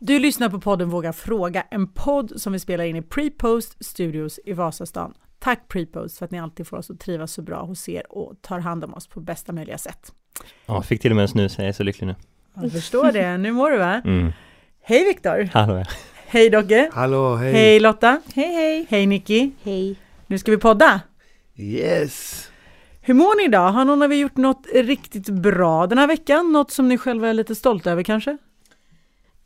Du lyssnar på podden Våga Fråga, en podd som vi spelar in i Prepost Studios i Vasastan. Tack Prepost för att ni alltid får oss att trivas så bra hos er och tar hand om oss på bästa möjliga sätt. Ja, fick till och med en snus, jag är så lycklig nu. Jag förstår det, nu mår du va? Mm. Hej Viktor! Hallå Hej Dogge! Hallå, hej! Hej Lotta! Hej hej! Hej Nicky! Hej! Nu ska vi podda! Yes! Hur mår ni idag? Har någon av er gjort något riktigt bra den här veckan? Något som ni själva är lite stolta över kanske?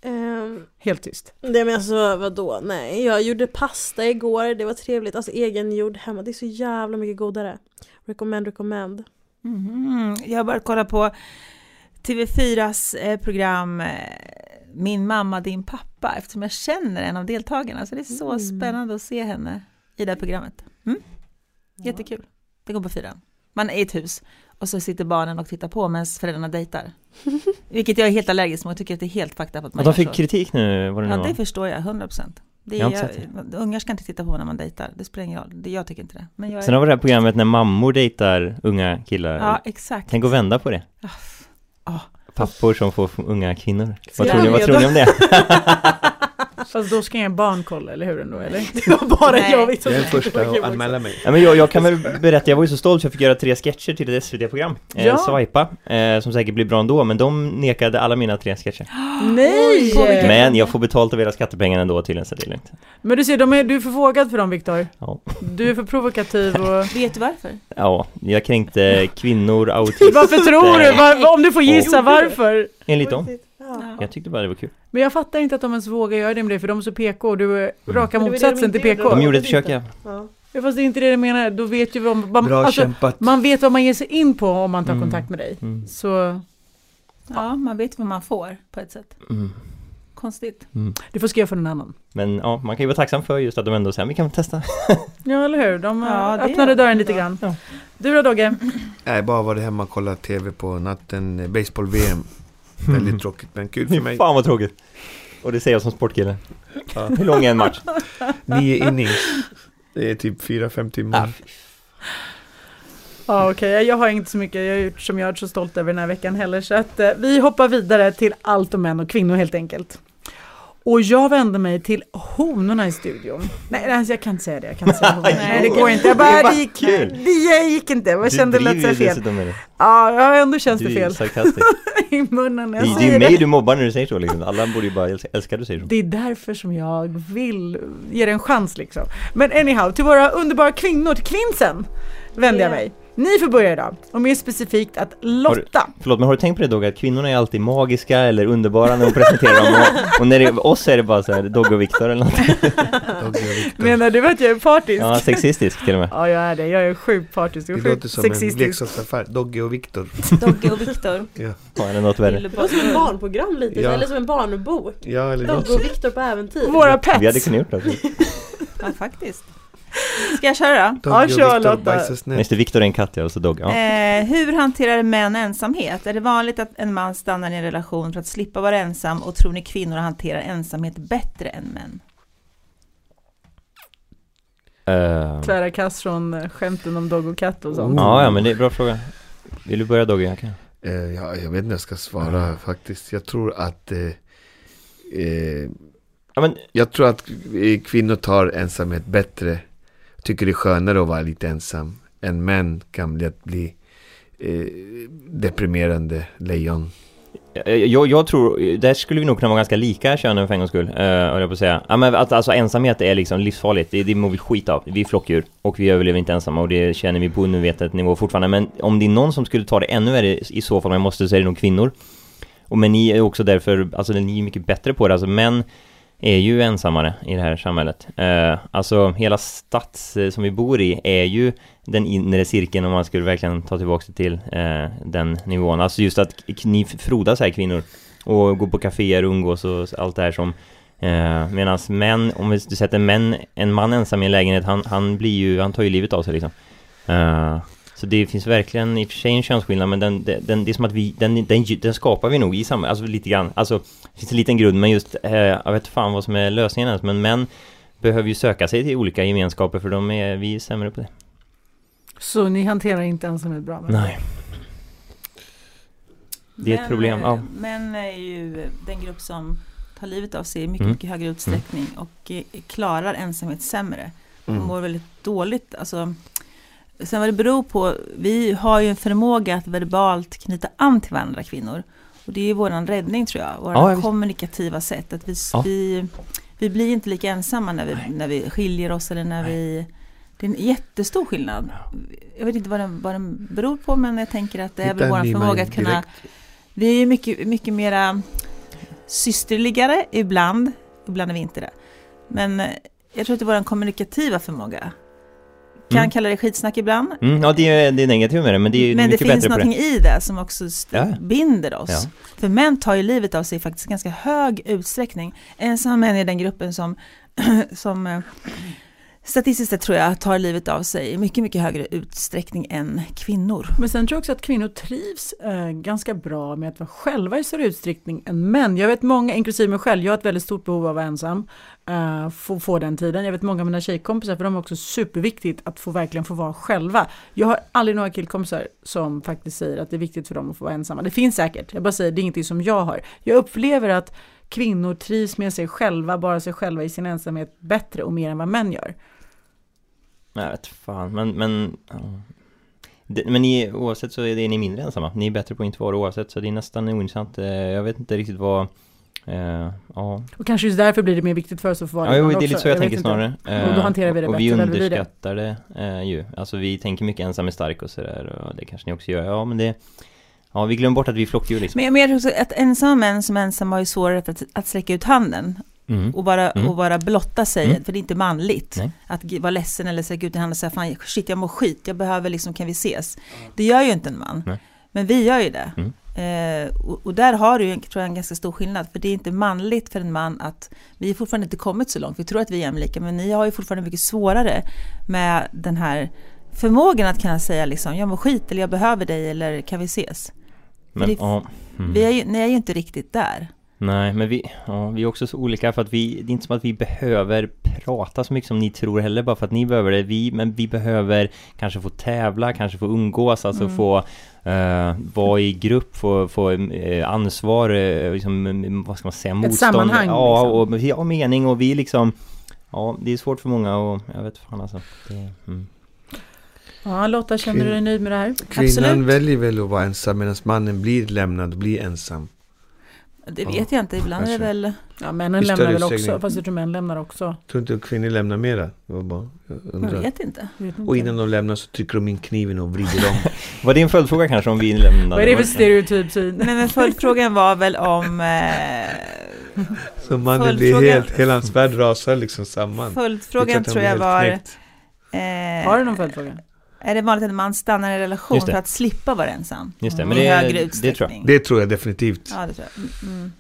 Um, Helt tyst. det men alltså vadå, nej jag gjorde pasta igår, det var trevligt, alltså egengjord hemma, det är så jävla mycket godare. Recommend, recommend. Mhm. Jag har börjat kolla på TV4s eh, program eh, Min mamma, din pappa eftersom jag känner en av deltagarna. Så det är så Mm. spännande att se henne i det här programmet. Mm? Jättekul. Det går på fyran. Man är i ett hus och så sitter barnen och tittar på medan föräldrarna dejtar. Vilket jag är helt allergisk mot. Jag tycker att det är helt fucked up att man Och de fick så. kritik nu, vad det nu Ja, var. det förstår jag, 100 procent. Det är, jag, ungar ska inte titta på när man dejtar, det spelar ingen roll. Det, jag tycker inte det. Men jag Sen har vi det här programmet när mammor dejtar unga killar. Ja, exakt. Tänk att vända på det. Ja. Pappor som får unga kvinnor. Vad tror ni, vad tror ni om det? Fast då ska inga barn kolla, eller hur ändå? Eller? Det var bara Nej. jag Victor Jag är den första att anmäla mig. Ja, men jag, jag kan väl berätta, jag var ju så stolt för jag fick göra tre sketcher till ett SVT-program. Eh, Ja. Swipa, eh, som säkert blir bra ändå, men de nekade alla mina tre sketcher. Nej! Men jag får betalt av era skattepengar ändå tydligen, så det är lugnt. Men du ser, de är, du är för vågad för dem Viktor. Ja. Du är för provokativ och... Vet du varför? ja, jag kränkte kvinnor, autister. Varför tror du? Var, om du får gissa varför? Enligt dem. Ja. Jag tyckte bara det var kul. Men jag fattar inte att de ens vågar göra det med dig, för de är så PK och du är raka var det de motsatsen till. PK. De gjorde ett det försök, inte. ja. Ja. Ja, fast det är inte det jag menar, då vet ju vad man, Bra alltså, kämpat! man vet vad man ger sig in på om man tar Mm. kontakt med dig. Mm. Så Ja, man vet vad man får på ett sätt. Mm. Konstigt. Mm. du får skriva för någon annan. Men ja, man kan ju vara tacksam för just att de ändå säger, vi kan testa. Ja, eller hur? De Ja, ja, det öppnade dörren lite grann. Ja. Du då Dogge? Nej, bara varit hemma och kollat TV på natten, eh, baseball-VM. Väldigt tråkigt, men kul för mig. Fan vad tråkigt. Och det säger jag som sportkille. Ja. Hur lång är en match? Nio innings. Det är typ fyra, fem timmar. Ja okej, jag har inte så mycket jag har gjort som jag är så stolt över den här veckan heller. Så att eh, vi hoppar vidare till allt om män och kvinnor helt enkelt. Och jag vänder mig till honorna i studion. Nej, alltså, jag kan inte säga det. Jag kan inte säga honorna. Nej, det går inte. Jag bara, Det det gick, det gick inte. Jag kände det lät så fel. det. Ja, ändå känns det fel i munnen när Det, jag det är ju säger mig det. du mobbar när du säger så liksom. Alla borde ju bara älska, du säger så. Det är därför som jag vill ge det en chans liksom. Men anyhow, till våra underbara kvinnor, till kvinsen vänder jag Ja. mig. Ni får börja idag. Och mer specifikt att Lotta. Förlåt, men har du tänkt på det Dogge, att kvinnorna är alltid magiska eller underbara när de presenterar dem och, och när det är oss är det bara så här Dogge och Viktor eller något. Menar du att jag är partisk? Ja, sexistisk till och med. Ja, jag är det. Jag är sjukt partisk och Det sjukt låter som en sexistisk. leksaksaffär. Dogge och Viktor. Dogge och Viktor. Ja, Ja, eller något värre. Det var som ett barnprogram lite, Ja. eller som en barnbok. ja eller. Dogge och Viktor på äventyr. Våra Vi hade pets. kunnat gjort det. Ja, faktiskt. Ska jag köra då? Och kör, Lotta. det, Viktor är en katt ja, och så Dogge. Ja. Eh, hur hanterar män ensamhet? Är det vanligt att en man stannar i en relation för att slippa vara ensam och tror ni kvinnor hanterar ensamhet bättre än män? Eh, Tvära kast från eh, skämten om dogg och katt och sånt. Oh. ja, ja, men det är en bra fråga. Vill du börja Dogge? Jag kan. Eh, ja, jag vet inte jag ska svara faktiskt. Jag tror att eh, eh, Ja, men Jag tror att kvinnor tar ensamhet bättre. Tycker det är skönare att vara lite ensam. Än män kan bli att bli eh, deprimerande lejon. Jag, jag, tror, där skulle vi nog kunna vara ganska lika könen för en gångs skull, uh, höll jag på att säga. Ja men att alltså ensamhet är liksom livsfarligt, det, det mår vi skit av. Vi är flockdjur och vi överlever inte ensamma och det känner vi på undermedvetet nivå fortfarande. Men om det är någon som skulle ta det ännu värre i så fall, om jag måste, så är det nog kvinnor. Och men ni är också därför, alltså ni är mycket bättre på det, alltså män är ju ensammare i det här samhället. Eh, alltså hela stads eh, som vi bor i är ju den inre cirkeln om man skulle verkligen ta tillbaka det till eh, den nivån. Alltså just att ni frodas här kvinnor och går på kaféer och umgås och allt det här som eh, Medan män, om vi sätter män, en man ensam i en lägenhet, han, han blir ju, han tar ju livet av sig liksom. Eh, så det finns verkligen i och för sig en könsskillnad men den, den, den, det är som att vi, den, den, den skapar vi nog i samhället, alltså lite grann. Alltså, det finns en liten grund men just, eh, jag vet fan vad som är lösningen ens, men män behöver ju söka sig till olika gemenskaper för de är, vi är sämre på det. Så ni hanterar inte ensamhet bra? Men... Nej. Det är ett problem, ja. Män är ju den grupp som tar livet av sig i mycket, Mm. mycket högre utsträckning och eh, klarar ensamhet sämre. Mm. mår väldigt dåligt. Alltså, sen vad det beror på, vi har ju en förmåga att verbalt knyta an till varandra kvinnor. Och det är våran räddning tror jag, våra Ja, kommunikativa sätt. Att vi, Ja. vi, vi blir inte lika ensamma när vi, när vi skiljer oss eller när vi... Det är en jättestor skillnad. Jag vet inte vad den, vad den beror på men jag tänker att det är väl vår förmåga att kunna... direkt. Vi är ju mycket, mycket mera systerligare ibland, ibland är vi inte det. Men eh, jag tror att det är vår kommunikativa förmåga. Kan Mm. kalla det skitsnack ibland. Mm, ja, det är, det är negativt med det, men det är Men det mycket finns bättre på det. någonting i det som också Ja. binder oss. Ja. För män tar ju livet av sig i faktiskt ganska hög utsträckning. Ensamma män är den gruppen som, som eh, statistiskt sett tror jag tar livet av sig i mycket, mycket högre utsträckning än kvinnor. Men sen tror jag också att kvinnor trivs eh, ganska bra med att vara själva i större utsträckning än män. Jag vet många, inklusive mig själv, jag har ett väldigt stort behov av att vara ensam. eh, få, få den tiden. Jag vet många av mina tjejkompisar, för de är också superviktigt att få verkligen få vara själva. Jag har aldrig några killkompisar som faktiskt säger att det är viktigt för dem att få vara ensamma. Det finns säkert, jag bara säger det är ingenting som jag har. Jag upplever att kvinnor trivs med sig själva, bara sig själva i sin ensamhet bättre och mer än vad män gör. Jag vet fan, men, men ja. Men ni, oavsett så är det, ni mindre ensamma. Ni är bättre på att inte vara oavsett så det är nästan ointressant. Eh, Jag vet inte riktigt vad eh, Ja, Och kanske just därför blir det mer viktigt för oss att få vara ja jo, det är lite så jag, vet tänker snarare. Och då Eh, hanterar vi det Och bättre, vi eller hur blir det? underskattar det eh, ju. Alltså vi tänker mycket ensam är stark och sådär Och det kanske ni också gör. Ja men det Ja vi glömmer bort att vi är flockdjur liksom Men jag menar också att ensamma män som ensamma har ju svårare att, att sträcka ut handen mm. och bara, Mm. och bara blotta sig, Mm. för det är inte manligt. Nej. Att vara ledsen eller sträcka ut en hand och säga fan shit jag mår skit, jag behöver liksom, kan vi ses? Det gör ju inte en man. Nej. Men vi gör ju det. Mm. Eh, och, och där har du ju, tror jag, en ganska stor skillnad, för det är inte manligt för en man att, vi har fortfarande inte kommit så långt, vi tror att vi är jämlika, men ni har ju fortfarande mycket svårare med den här förmågan att kunna säga liksom, jag mår skit eller jag behöver dig eller kan vi ses? Men det- ja mm. Vi är ju, ni är ju inte riktigt där. Nej, men vi, ja, vi är också så olika för att vi, det är inte som att vi behöver prata så mycket som ni tror heller bara för att ni behöver det. Vi, men vi behöver kanske få tävla, kanske få umgås, alltså Mm. få eh, vara i grupp, få, få eh, ansvar, eh, liksom, vad ska man säga, motstånd. sammanhang, Ja, liksom. och vi har mening och vi liksom, ja, det är svårt för många och jag vet fan alltså. Det, mm. Ja, Lotta, känner du dig nöjd med det här? Kvinnan Absolut. väljer väl att vara ensam medan mannen blir lämnad och blir ensam. Det Ja, vet jag inte, ibland är det kanske. väl... Ja, männen lämnar väl också, fast jag tror män lämnar också. Tror inte att kvinnor lämnar mera? Var bara, jag Jag undrar. vet inte. Jag vet inte. Och innan de lämnar så trycker de in kniven och vrider om. Var det en följdfråga kanske om vi lämnade? Vad är det för stereotyp syn? Nej men följdfrågan var väl om... Eh, Så mannen blir Följdfrågan- helt, hela hans värld rasar liksom samman. Följdfrågan tror jag var... Eh, Har du någon följdfråga? Är det vanligt att en man stannar i en relation för att slippa vara ensam? Just det, I men I det, högre det tror jag. Det tror jag definitivt. Ja, det tror jag. Mm, mm,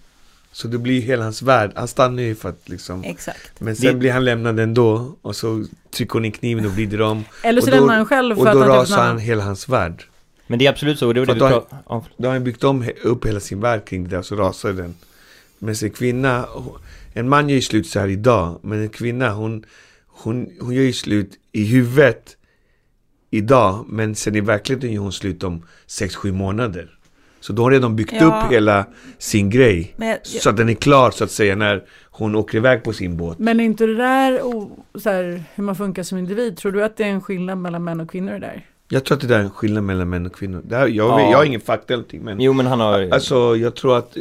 Så det blir hela hans värld. Han stannar ju för att liksom... exakt. Men sen Det- blir han lämnad ändå. Och så trycker hon in kniven och vrider om. Eller så Och då- lämnar han själv Och för att då han träffat rasar han hela hans värld. Men det är absolut så, och det var det pratade om. Då har han byggt om upp hela sin värld kring det där och så rasar den. Men en kvinna, en man gör ju slut så här idag. Men en kvinna hon, hon, hon gör ju slut i huvudet idag. Men sen i verkligheten gör hon slut om 6-7 månader. Så då har hon redan byggt Ja. upp hela sin grej. Men jag, Så att den är klar så att säga när hon åker iväg på sin båt. Men är inte det där o- så här, hur man funkar som individ? Tror du att det är en skillnad mellan män och kvinnor där? Jag tror att det där är en skillnad mellan män och kvinnor. Det här, jag, Ja. jag har ingen fakta eller någonting men Jo men han har... Alltså jag tror att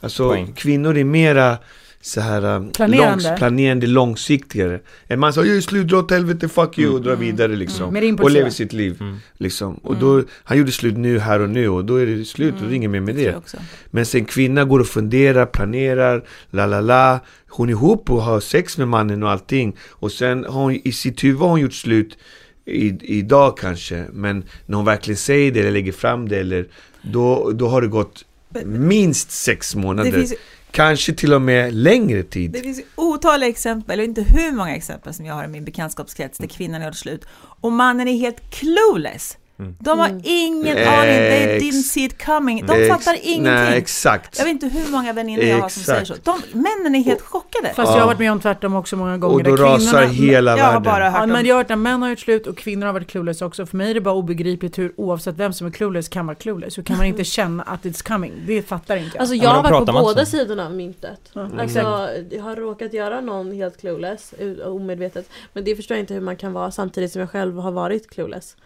alltså, Poäng. kvinnor är mera så här um, Planerande. Långs, planerande, långsiktigare. En man säger 'Jag är slut, dra åt helvete, fuck you' och drar vidare liksom. Mer och lever sitt liv. Mm. Liksom. Och då, han gjorde slut nu, här och nu och då är det slut och det är inget mer med det. Men sen kvinna går och funderar, planerar, la la la. Hon är ihop och har sex med mannen och allting. Och sen har hon i sitt huvud har hon gjort slut i, idag kanske. Men när hon verkligen säger det eller lägger fram det eller då, då har det gått minst sex Det månader. Kanske till och med längre tid. det finns otaliga exempel, och inte hur många exempel som jag har i min bekantskapskrets där kvinnan gör slut och mannen är helt clueless. De har Mm. ingen aning, they didn't see it coming. De Ex- fattar ingenting. Nej, exakt. Jag vet inte hur många väninnor jag har som säger så. De, männen är helt chockade. Fast Ja. jag har varit med om tvärtom också många gånger. Och då där rasar kvinnorna- hela jag har världen. bara hört Ja, men jag har hört när män har gjort slut och kvinnor har varit clueless också. För mig är det bara obegripligt hur oavsett vem som är clueless kan vara clueless. Hur kan man inte känna att it's coming? Det fattar inte jag. Alltså Ja, jag har varit på båda så. sidorna av myntet. Ja, Alltså, jag har råkat göra någon helt clueless, omedvetet. Men det förstår jag inte hur man kan vara samtidigt som jag själv har varit clueless.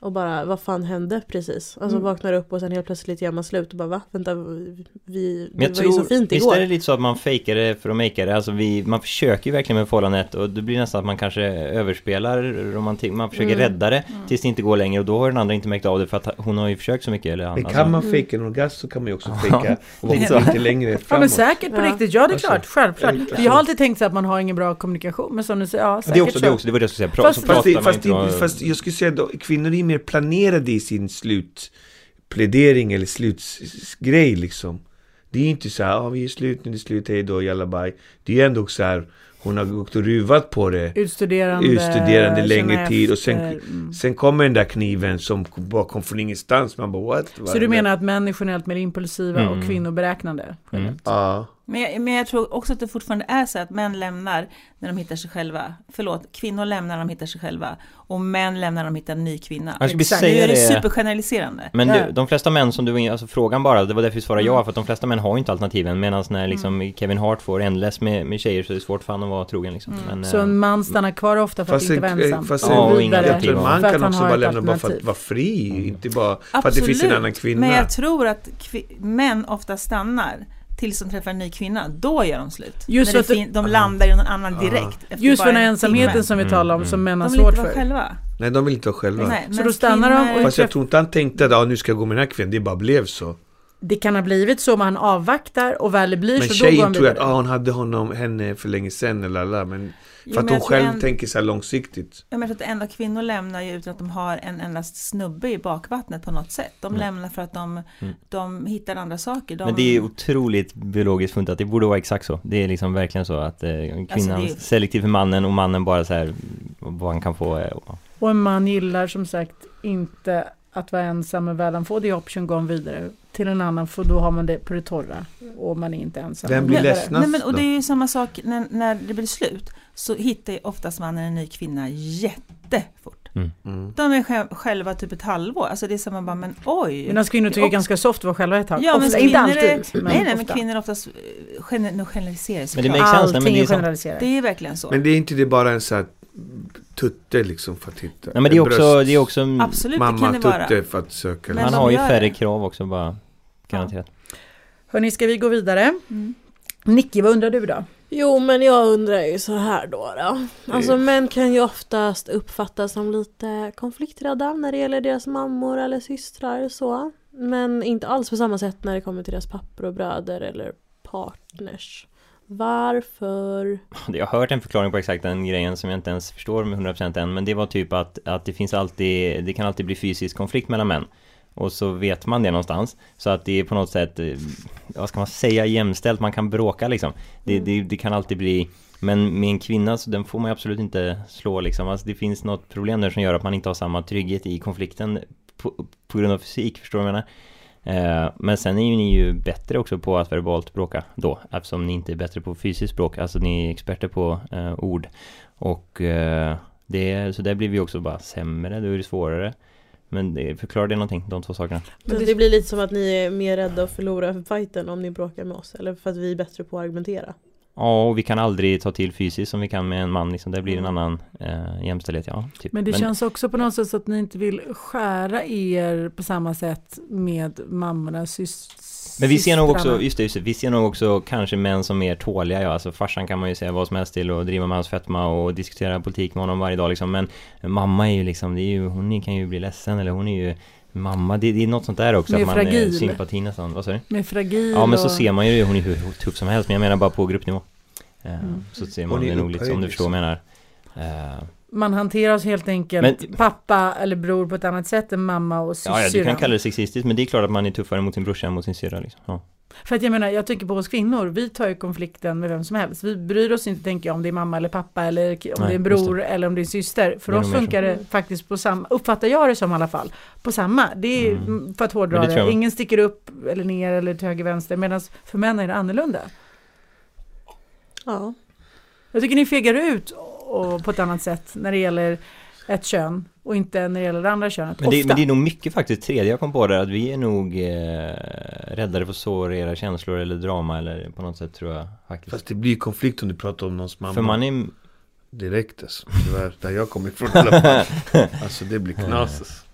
Och bara, vad fan hände precis? Alltså Mm. vaknar upp och sen helt plötsligt gör man slut och bara va? Vänta, vi, det var ju tror, så fint visst igår. är det lite så att man fejkar det för att makea det, alltså vi, man försöker ju verkligen med förhållandet och det blir nästan att man kanske överspelar romantik, man försöker Mm. rädda det tills det inte går längre och då har den andra inte märkt av det för att hon har ju försökt så mycket eller han, Men alltså. kan man fejka en orgasm så kan man ju också fejka och vara Lite så. längre Ja men framåt. säkert på Ja. riktigt, ja det är Alltså, klart, självklart. alltså- jag har alltid tänkt så att man har ingen bra kommunikation, men som du säger, ja det säkert är också, det är så. också, det var det jag skulle säga, pra, Fast- så Fast, det, fast, inte det, fast jag skulle säga att kvinnor är mer planerade i sin slutplädering eller slutsgrej liksom. Det är inte så här, ah, vi är slut nu, det är slut, hej då, jalla bye. Det är ändå så här, hon har gått och ruvat på det. Utstuderande, Utstuderande längre känna tid och sen- mm. Sen kommer den där kniven som bara kom från ingenstans. Man bara what? Så du menar att män är generellt mer impulsiva Mm. och kvinnor beräknande? Mm. Ja. Men jag, men jag tror också att det fortfarande är så att män lämnar när de hittar sig själva. Förlåt, kvinnor lämnar när de hittar sig själva. Och män lämnar när de hittar en ny kvinna. Jag skulle Exakt. Nu säga är det det supergeneraliserande. Men du, de flesta män som du alltså frågan bara, det var därför vi svarade Mm. ja, för att de flesta män har ju inte alternativen Medan när liksom Kevin Hart får endless med, med tjejer så är det svårt för han att vara trogen liksom Mm. Men, Så eh, en man stannar kvar ofta för att inte vara en, ensam. fast och Ja, vidare. en man kan också bara lämna bara för att vara fri. Mm. Inte bara för att det finns en annan kvinna. Men jag tror att kvi- män ofta stannar tills de träffar en ny kvinna. Då gör de slut. Just När att fin- de landar i någon annan direkt. efter Just för den här en ensamheten timme. som vi talar om Mm, som män har De vill svårt inte vara för. själva. Nej, de vill inte vara själva. Nej, Så då stannar de och- Fast jag tror inte han tänkte att ah, nu ska jag gå med den här kvinnan. Det bara blev så. Det kan ha blivit så, man avvaktar och väl det blir Men så då går tjejen han tror jag att vidare. ah, hon hade honom, henne för länge sedan eller alla. Men Jo, för att men hon tror själv en- tänker så här långsiktigt. Jag menar att enda kvinnor lämnar ju utan att de har en endast snubbe i bakvattnet på något sätt. De Mm. lämnar för att de, Mm. de hittar andra saker. De, Men det är otroligt biologiskt funtat, det borde vara exakt så Det är liksom verkligen så att eh, kvinnan Alltså, är- selektiv för mannen och mannen bara så här vad han kan få eh, och- Och en man gillar som sagt inte att vara ensam, men väl han får det option går han vidare till en annan, för då har man det på det torra och man är inte ensam. Vem blir ledsnast Nej, men, och det är ju samma sak när, när det blir slut. Så hittar ju oftast mannen en ny kvinna jättefort. Mm. De är själv, själva typ ett halvår. Alltså det är som man bara, men oj. Medan kvinnor tycker det är Och- ganska soft att vara själva ett tag. Ja, men inte kvinnor är- alltid. nej, nej, men ofta. kvinnor är oftast, eh, gener, nu generaliserar jag Men det såklart. makes sense, men Allting det är är generaliserat. Det är verkligen så. Men det är inte det bara en så här tutte liksom för att hitta? Nej men det är också, bröst- det är också Absolut, det Mamma kan det vara. tutte för att söka. Men Han de har ju färre det. krav också bara Garanterat Hörni, ska vi gå vidare? Mm. Nicky, vad undrar du då? Jo men jag undrar ju så här då. då. Alltså män kan ju oftast uppfattas som lite konflikträdda när det gäller deras mammor eller systrar så. Men inte alls på samma sätt när det kommer till deras pappor och bröder eller partners. Varför? Jag har hört en förklaring på exakt den grejen som jag inte ens förstår med 100% än Men det var typ att, att det finns alltid, det kan alltid bli fysisk konflikt mellan män Och så vet man det någonstans Så att det är på något sätt, eh, vad ska man säga, jämställt, man kan bråka liksom Det, Mm. det, det kan alltid bli Men med en kvinna så den får man absolut inte slå liksom Alltså det finns något problem där som gör att man inte har samma trygghet i konflikten På, på grund av fysik, förstår du vad jag menar? Eh, Men sen är ju ni ju bättre också på att verbalt bråka då Eftersom ni inte är bättre på fysiskt språk Alltså ni är experter på eh, ord Och eh, det, så där blir vi också bara sämre, då är det svårare Men det, förklarar det någonting, de två sakerna? Men det blir lite som att ni är mer rädda att förlora fighten om ni bråkar med oss. Eller för att vi är bättre på att argumentera. Ja, och vi kan aldrig ta till fysiskt som vi kan med en man liksom, det blir en annan eh, jämställdhet, ja typ. Men det känns också på något sätt så att ni inte vill skära er på samma sätt med mammorna, sys- Men vi ser nog systrarna. också, just det, just det, vi ser nog också kanske män som mer tåliga, ja. Alltså farsan kan man ju säga vad som helst till och driva med hans fetma och diskutera politik med honom varje dag liksom. Men mamma är ju liksom, det är ju, hon kan ju bli ledsen eller hon är ju Mamma, det, det är något sånt där också, Mer att man fragil. är sympati nästan, vad du? Med fragil Ja men så och... ser man ju hon är hur tuff som helst, men jag menar bara på gruppnivå eh, Mm. Så ser man det nog lite, om du förstår vad jag menar eh, Man hanteras helt enkelt Men- pappa eller bror på ett annat sätt än mamma och Ja, ja, du kan kalla det sexistiskt, men det är klart att man är tuffare mot sin brorsa än mot sin syrra liksom. ja. För att jag menar, jag tycker på oss kvinnor, vi tar ju konflikten med vem som helst. Vi bryr oss inte, tänker jag, om det är mamma eller pappa eller om Nej, det är en bror eller om det är en syster. För oss funkar det faktiskt på samma, uppfattar jag det som i alla fall, på samma. Det är, Mm. för att hårdra det det, ingen sticker upp eller ner eller till höger vänster, medan för män är det annorlunda. Ja. Jag tycker ni fegar ut och, på ett annat sätt när det gäller ett kön och inte när det gäller det andra könet. Men det, men det är nog mycket faktiskt tredje jag kom på där, att vi är nog eh, räddare för att såra era känslor eller drama eller på något sätt tror jag faktiskt. Fast det blir konflikt om du pratar om någons mamma För man är... direkt alltså. Tyvärr, där jag kommer ifrån. Alltså det blir knas alltså.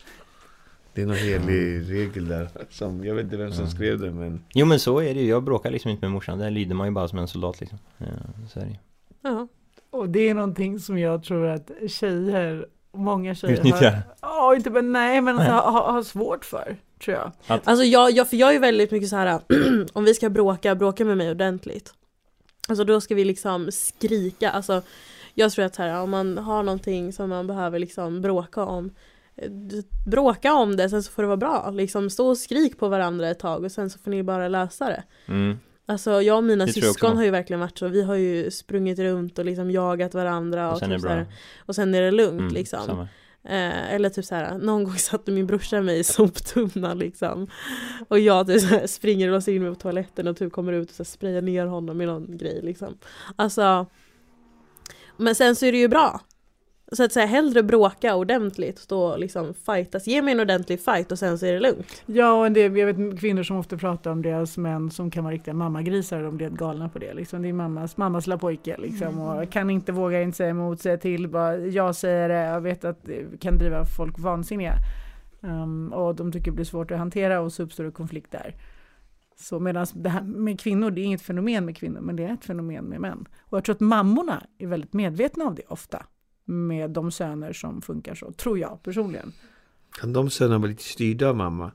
Det är någon helig regel där. Som, jag vet inte vem som Mm. skrev det men Jo men så är det ju, jag bråkar liksom inte med morsan, där lyder man ju bara som en soldat liksom. Ja, så är det. Ja. Och det är någonting som jag tror att tjejer, många tjejer Utnyttjar. har, ja, inte bara, nej men alltså, har, har svårt för, tror jag. Alltså jag, jag, för jag är väldigt mycket så här om vi ska bråka, bråka med mig ordentligt. Alltså då ska vi liksom skrika, alltså jag tror att här, om man har någonting som man behöver liksom bråka om eh, Bråka om det, sen så får det vara bra. Liksom stå och skrik på varandra ett tag och sen så får ni bara lösa det. Mm. Alltså jag och mina Det syskon har ju verkligen varit så, vi har ju sprungit runt och liksom jagat varandra och, Och sen är typ det så bra. och sen är det lugnt Mm, liksom. Eh, eller typ så här, någon gång satte min brorsa mig i soptunnan liksom. Och jag typ så här, springer och låser in mig på toaletten och typ kommer ut och så här, sprayar ner honom med någon grej liksom. Alltså Men sen så är det ju bra. Så att säga hellre bråka ordentligt, stå och liksom fightas. Ge mig en ordentlig fight och sen så är det lugnt. Ja, och en del, jag vet kvinnor som ofta pratar om deras män som kan vara riktiga mammagrisar, de blir galna på det. Liksom. Det är mammas, mammas lilla pojke liksom, och kan inte, våga inte säga emot, säga till, bara jag säger det, jag vet att det kan driva folk vansinniga. Um, och de tycker det blir svårt att hantera och så uppstår det konflikt där. Så medan det här med kvinnor, det är inget fenomen med kvinnor, men det är ett fenomen med män. Och jag tror att mammorna är väldigt medvetna om det ofta, med de söner som funkar så, tror jag personligen. kan de sönerna vara lite styrda av mamma?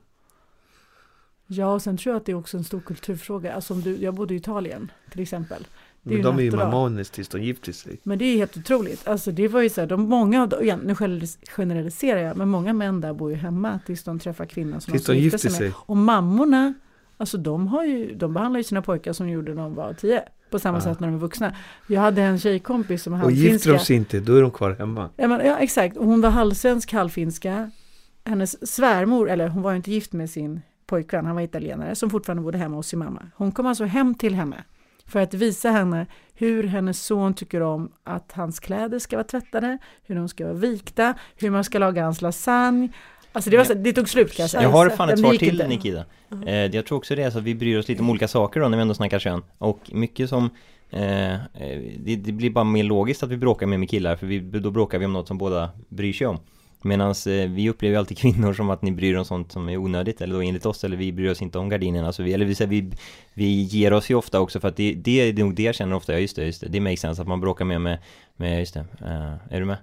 Ja, och sen tror jag att det är också en stor kulturfråga. Alltså om du, jag bodde i Italien till exempel. Det är Men ju de är ju mammones tills de gifter sig. Men det är helt otroligt. Alltså det var ju så här, de många av dem, igen, nu generalis- generaliserar jag, men många män där bor ju hemma tills de träffar kvinnan som Tills de de gifter sig med. Och mammorna, alltså de har ju, de behandlar ju sina pojkar som de gjorde när de var tio. På samma Ja. sätt när de är vuxna. Jag hade en tjejkompis som är Och gifter halvfinska. de sig inte, då är de kvar hemma. Ja, men, ja exakt, och hon var halvsvensk, halvfinska. Hennes svärmor, eller hon var ju inte gift med sin pojkvän, han var italienare, som fortfarande bodde hemma hos sin mamma. Hon kom alltså hem till henne för att visa henne hur hennes son tycker om att hans kläder ska vara tvättade, hur de ska vara vikta, hur man ska laga hans lasagne. Alltså det, var så, det tog slut kan jag säga. Jag har fan ett Det svar till inte. Nikita. Eh, jag tror också det är så att vi bryr oss lite om olika saker då när vi ändå snackar kön. Och mycket som eh, eh, det, det blir bara mer logiskt att vi bråkar mer med killar för vi, då bråkar vi om något som båda bryr sig om. Medan eh, vi upplever ju alltid kvinnor som att ni bryr er om sånt som är onödigt eller då enligt oss eller vi bryr oss inte om gardinerna så vi, eller vi, säger, vi, vi ger oss ju ofta också för att det, det är nog det jag känner ofta, ja just det, just det, det makes sense att man bråkar mer med, med just det, eh, är du med?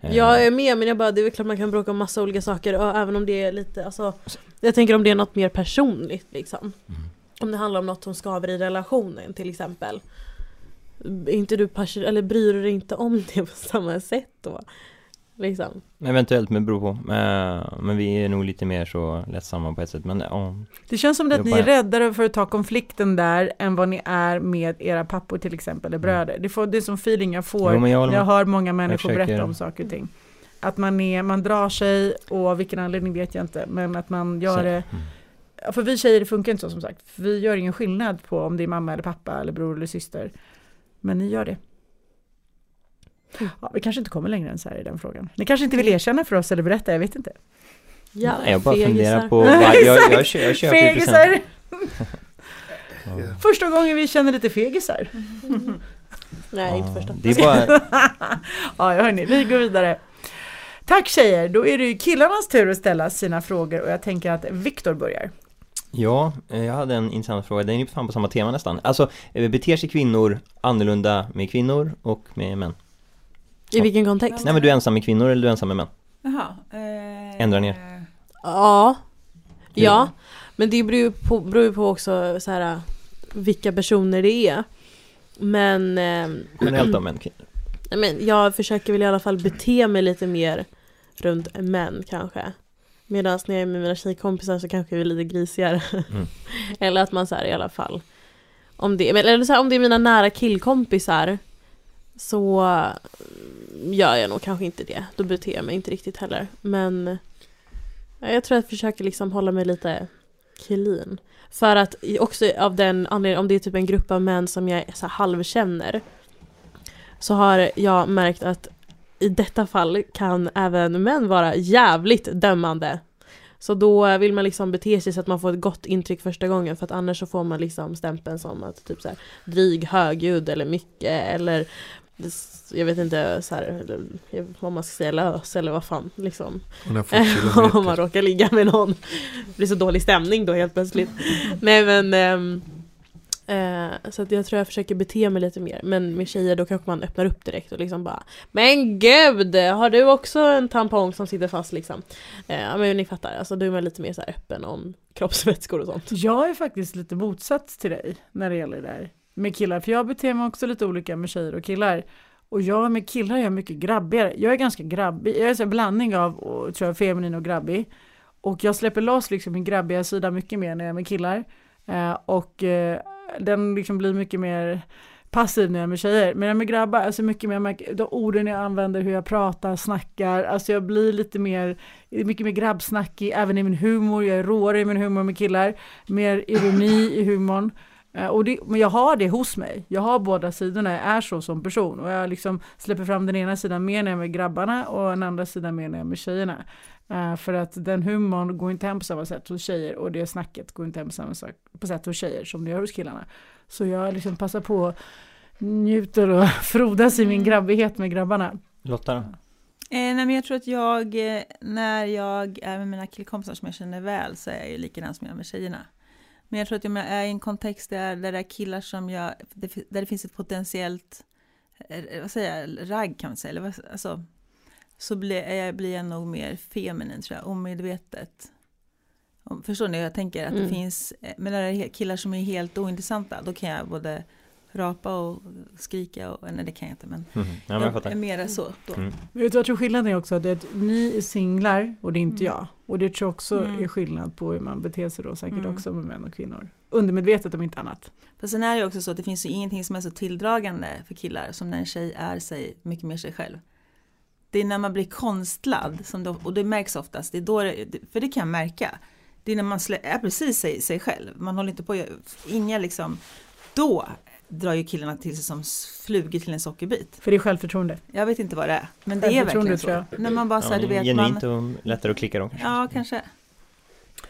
Eh, Jag är med men jag bara, det är väl klart man kan bråka om massa olika saker även om det är lite, alltså Jag tänker om det är något mer personligt liksom Mm. Om det handlar om något som skaver i relationen till exempel inte du passion, eller bryr du dig inte om det på samma sätt då? Liksom Eventuellt, men beror på. Eh, men vi är nog lite mer så lättsamma på ett sätt. Men ja, Det känns som att Jag ni är räddare för att ta konflikten där än vad ni är med era pappor till exempel, eller bröder. Det, får, det är som feeling jag får Mm. Jo, jag jag hör många människor försöker- berätta om saker och ting. Att man, är, man drar sig och av vilken anledning vet jag inte, men att man gör Så- det Mm. För vi tjejer det funkar inte så som sagt. Vi gör ingen skillnad på om det är mamma eller pappa eller bror eller syster. Men ni gör det. Ja, vi kanske inte kommer längre än så här i den frågan. Ni kanske inte vill erkänna för oss eller berätta, jag vet inte. Ja, Nej, jag bara fegisar. funderar på, vad- jag, jag, jag, kö- jag köper ju. Fegisar! Ja. Första gången vi känner lite fegisar. Nej inte Ja, första Det är bara, Ja, hörni, vi går vidare. Tack tjejer, då är det ju killarnas tur att ställa sina frågor och jag tänker att Viktor börjar. ja, eh, jag hade en intressant fråga, den är fan på samma tema nästan. Alltså, eh, beter sig kvinnor annorlunda med kvinnor och med män? I vilken kontext? Nej men du är ensam med kvinnor eller du är ensam med män? Jaha. Eh, Ändra ner. Ja Ja Men det beror ju på, beror på också så här vilka personer det är Men ehm, Generellt då män, kvinnor? Nej, men jag försöker väl i alla fall bete mig lite mer runt män kanske. Medan när jag är med mina tjejkompisar så kanske vi är lite grisigare. Mm. eller att man så här i alla fall om det, eller så här, om det är mina nära killkompisar så mm, gör jag nog kanske inte det. Då beter jag mig inte riktigt heller. Men jag tror att jag försöker liksom hålla mig lite clean. För att också av den anledningen, om det är typ en grupp av män som jag så här halvkänner så har jag märkt att i detta fall kan även män vara jävligt dömande. Så då vill man liksom bete sig så att man får ett gott intryck första gången för att annars så får man liksom stämpeln som att typ så här dryg, högljudd eller mycket eller jag vet inte så här, vad man ska säga, lös eller vad fan liksom. Om man råkar ligga med någon. Det blir så dålig stämning då helt plötsligt. Nej men eh, Så att jag tror jag försöker bete mig lite mer. Men med tjejer då kanske man öppnar upp direkt och liksom bara Men gud! Har du också en tampong som sitter fast liksom? Ja men ni fattar, alltså då är man lite mer så här öppen om kroppsvätskor och sånt. Jag är faktiskt lite motsats till dig när det gäller det där med killar, för jag beter mig också lite olika med tjejer och killar. Och jag med killar är jag mycket grabbigare. Jag är ganska grabbig, jag är en blandning av och, tror jag, feminin och grabbig. Och jag släpper loss liksom min grabbiga sida mycket mer när jag är med killar. Eh, och eh, den liksom blir mycket mer passiv när jag är med tjejer. Men när jag är med grabbar, alltså mycket mer, märker, de orden jag använder, hur jag pratar, snackar, alltså jag blir lite mer, mycket mer grabbsnackig, även i min humor, jag är råare i min humor med killar, mer ironi i humorn. Eh, Och det, men jag har det hos mig. Jag har båda sidorna, jag är så som person. Och jag liksom släpper fram den ena sidan mer när jag är med grabbarna och den andra sidan mer när jag är med tjejerna. Eh, för att den humorn går inte hem på samma sätt hos tjejer och det snacket går inte hem på samma sak, på sätt hos tjejer som det gör hos killarna. Så jag liksom passar på, njuter och frodas i min grabbighet med grabbarna. Lotta då? Eh, nej men jag tror att jag, eh, när jag är med mina killkompisar som jag känner väl så är jag ju likadan som jag är med tjejerna. Men jag tror att om jag är i en kontext där, där det är killar som jag, där det finns ett potentiellt, eh, vad säger jag, ragg kan man säga, eller vad, alltså, så blir jag, blir jag nog mer feminin tror jag, omedvetet. Om- Förstår ni hur jag tänker? Att det Mm. finns, eh, men när det är killar som är helt ointressanta, då kan jag både rapa och skrika och, nej det kan jag inte men, Mhm. Ja, men jag är mera så då. Mm. Vet du jag tror skillnaden är också? Det är att ni är singlar och det är inte Mm. jag. Och det tror jag också Mm. är skillnad på hur man beter sig då säkert Mm. också med män och kvinnor. Undermedvetet om inte annat. För sen är det ju också så att det finns ju ingenting som är så tilldragande för killar som när en tjej är sig mycket mer sig själv. Det är när man blir konstlad, som då, och det märks oftast, det är då det, för det kan jag märka. Det är när man slä, är precis sig, sig själv, man håller inte på, inga liksom, då drar ju killarna till sig som flugor till en sockerbit. För det är självförtroende. Jag vet inte vad det är, men det är verkligen så. tror När man bara så här, du Ja, vet, man, genuint och lättare att klicka då kanske. ja kanske.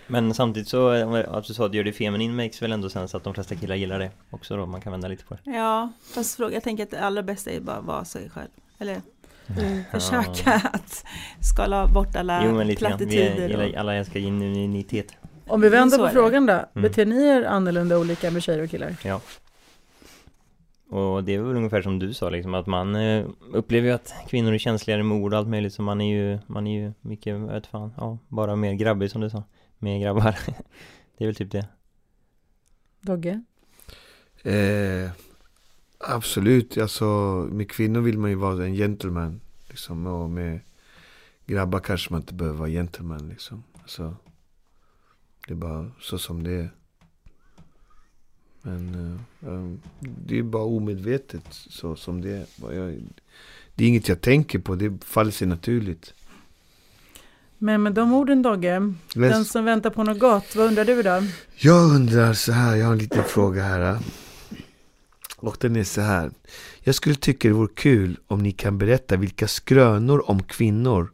Men samtidigt så, eh, att du sa att gör det feminin makes väl ändå sen så att de flesta killar gillar det också då, man kan vända lite på det. Ja, fast fråga, jag tänker att det allra bästa är bara att vara sig själv. Eller Mm. försöka att skala bort alla Jo men lite grann, vi plattityder. gillar, och- alla älskar genuinitet. Om vi vänder på frågan då. Mm. Beter ni er annorlunda olika med tjejer och killar? Och det är väl ungefär som du sa liksom att man eh, upplever ju att kvinnor är känsligare med ord och allt möjligt så man är ju, man är ju mycket, jag vet fan, ja, bara mer grabbig som du sa. Mer grabbar. det är väl typ det. Dogge? Eh, absolut, alltså med kvinnor vill man ju vara en gentleman. Liksom, och med grabbar kanske man inte behöver vara gentleman. Liksom. Alltså, det är bara så som det är. Men eh, eh, det är bara omedvetet så som det är. Jag, det är inget jag tänker på, det faller sig naturligt. Men med de orden Dogge, Läs- den som väntar på något gott, vad undrar du idag? Jag undrar så här, jag har en liten fråga här. Och den är så här. Jag skulle tycka det vore kul om ni kan berätta vilka skrönor om kvinnor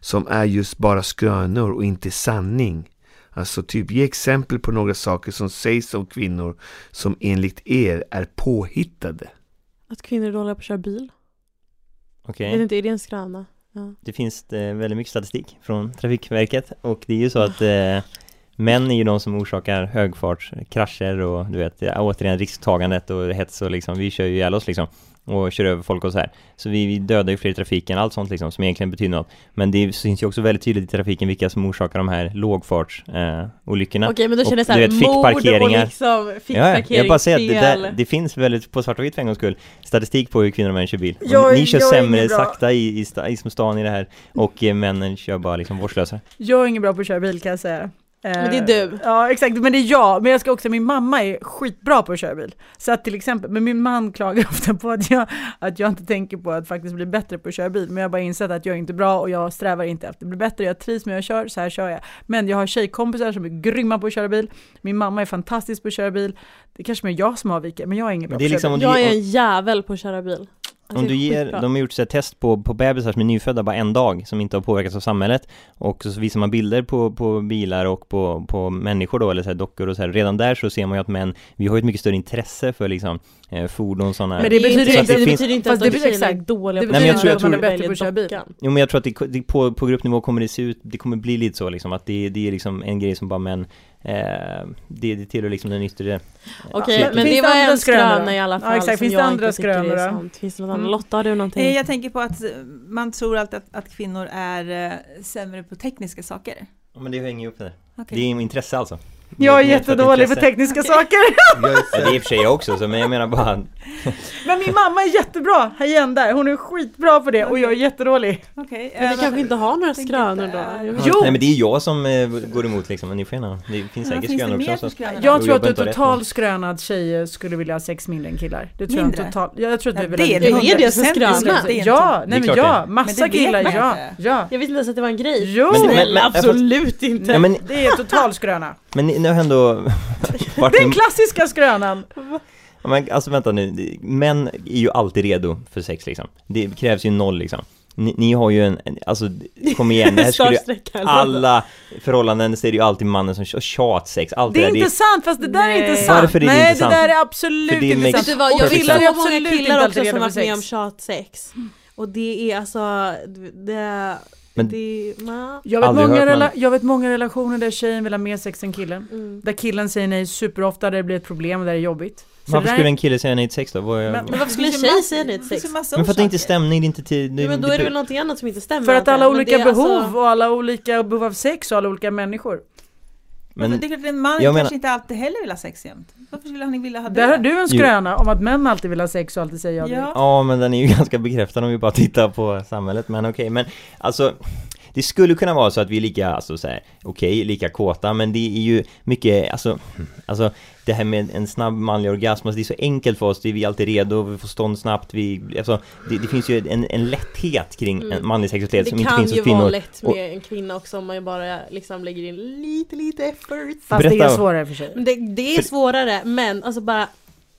som är just bara skrönor och inte sanning. Alltså typ ge exempel på några saker som sägs om kvinnor som enligt er är påhittade. Att kvinnor är dåliga på att köra bil. Okej. Vet inte, är det en skröna? Ja. Det finns eh, väldigt mycket statistik från Trafikverket och det är ju så att eh, män är ju de som orsakar högfartskrascher och du vet, återigen risktagandet och hets och liksom, vi kör ju ihjäl oss liksom. Och kör över folk och så här. Så vi, vi dödar ju fler i trafiken, allt sånt liksom, som egentligen betyder något. Men det syns ju också väldigt tydligt i trafiken vilka som orsakar de här lågfartsolyckorna. Eh. Okej men då känner jag såhär, mord och liksom, fick Ja, ja, jag bara säger att det, där, det finns väldigt, på svart och vitt för en gångs skull, statistik på hur kvinnor och män kör bil. Jag ni kör jag sämre sakta i, i, i som stan i det här, och eh, männen kör bara liksom vårdslösa. Jag är ingen bra på att köra bil kan jag säga. Men det är du. Ja exakt, men det är jag. Men jag ska också, min mamma är skitbra på att köra bil. Så att till exempel, men min man klagar ofta på att jag, att jag inte tänker på att faktiskt bli bättre på att köra bil. Men jag har bara insett att jag är inte bra och jag strävar inte efter att bli bättre. Jag trivs med hur jag kör, så här kör jag. Men jag har tjejkompisar som är grymma på att köra bil. Min mamma är fantastisk på att köra bil. Det är kanske mer jag som avviker, men jag är ingen bra Det är på att köra liksom bil. Jag är en jävel på att köra bil. Alltså, om du ger, de har gjort så här test på, på bebisar som är nyfödda bara en dag, som inte har påverkats av samhället. Och så visar man bilder på, på bilar och på, på människor då, eller så här dockor och så här. Redan där så ser man ju att män, vi har ju ett mycket större intresse för liksom eh, fordon sådana Men det betyder inte, inte- det, det finns- betyder inte att det de betyder- tjejerna är exakt. dåliga Det på Nej, men jag att tror- jag tror- bil, man är bättre på att köra bil. Jo men jag tror att det, det, på, på gruppnivå kommer det se ut, det kommer bli lite så liksom att det, det är liksom en grej som bara män, det, det tillhör liksom den yttre Okej, Ja. men det det var andra en skröna i alla Ja, fall exakt. som Finns det andra skrönor då? Finns det något Mm. annat? Lotta, har du någonting? Eh, Jag tänker på att eh, man tror alltid att, att kvinnor är eh, sämre på tekniska saker. Ja men det hänger ju upp det. Okej. Det är intresse alltså. Jag är jättedålig på tekniska saker. Jag är Ja, det är i och för sig jag också, så, men jag menar bara Men min mamma är jättebra, här igen där. Hon är skitbra på det och jag är jättedålig. Okej, Men vi eh, kanske inte har några skrönor då? eh, Jo! Nej men det är jag som eh, går emot liksom, men ni får gärna, det finns säkert skrönor också. Så. Jag tror att jobbar du inte är rätt, totalt skröna att tjejer skulle vilja ha sex mindre än killar. Det tror Mindre? jag total, ja, jag tror att vi är vill det. Är det som 100% skröna? det är inte- Ja, nej men ja, massa killar, ja, inte. ja. Jag visste inte ens att det var en grej. Jo! Absolut inte! Det är total skröna. Men ni, ni har ändå varit Den klassiska skrönan! ja, men, alltså vänta nu, det- män är ju alltid redo för sex liksom. Det krävs ju noll liksom. Ni, ni har ju en, alltså kom igen, det här skulle ju, Startsträckan. alla förhållanden så är det ju alltid mannen som kör tjatsex, allt det, Det är där. inte sant, fast det där är Nej. inte sant. Varför är det Nej, inte sant? det där är absolut det inte sant. Vet du vad, jag så Absolut många inte killar också som varit med om sex. tjatsex. Och det är alltså, det, Men- det. Jag vet, många rela- jag vet många relationer där tjejen vill ha mer sex än killen. Mm. Där killen säger nej superofta, där det blir ett problem och där det är jobbigt. Så Varför skulle är- en kille säga nej till sex då? Vad är, Men- Men varför skulle en tjej säga nej till sex? men för att det inte orsaker. stämning, det är inte tid, Ja, men då är det väl någonting annat som inte stämmer. För att alla olika det är behov alltså- och alla olika behov av sex och alla olika människor. Men, men, det är klart att en man jag kanske menar- inte alltid heller vill ha sex jämt. Varför skulle han vilja ha det? Där har du en skröna om att män alltid vill ha sex och alltid säger ja direkt. Ja. Ja, men den är ju ganska bekräftad om vi bara tittar på samhället, men okej, men alltså det skulle kunna vara så att vi är lika, alltså så här, okej, lika kåta, men det är ju mycket, alltså, alltså det här med en snabb manlig orgasm, alltså det är så enkelt för oss, det är vi alltid redo, vi får stånd snabbt, vi, alltså det, det finns ju en, en lätthet kring Mm. en manlig sexualitet Det som inte kan finns ju hos vara kvinnor. lätt med en kvinna också om man ju bara liksom lägger in lite, lite effort. Fast det är Berätta. svårare för. Men det, det är För- svårare, men alltså bara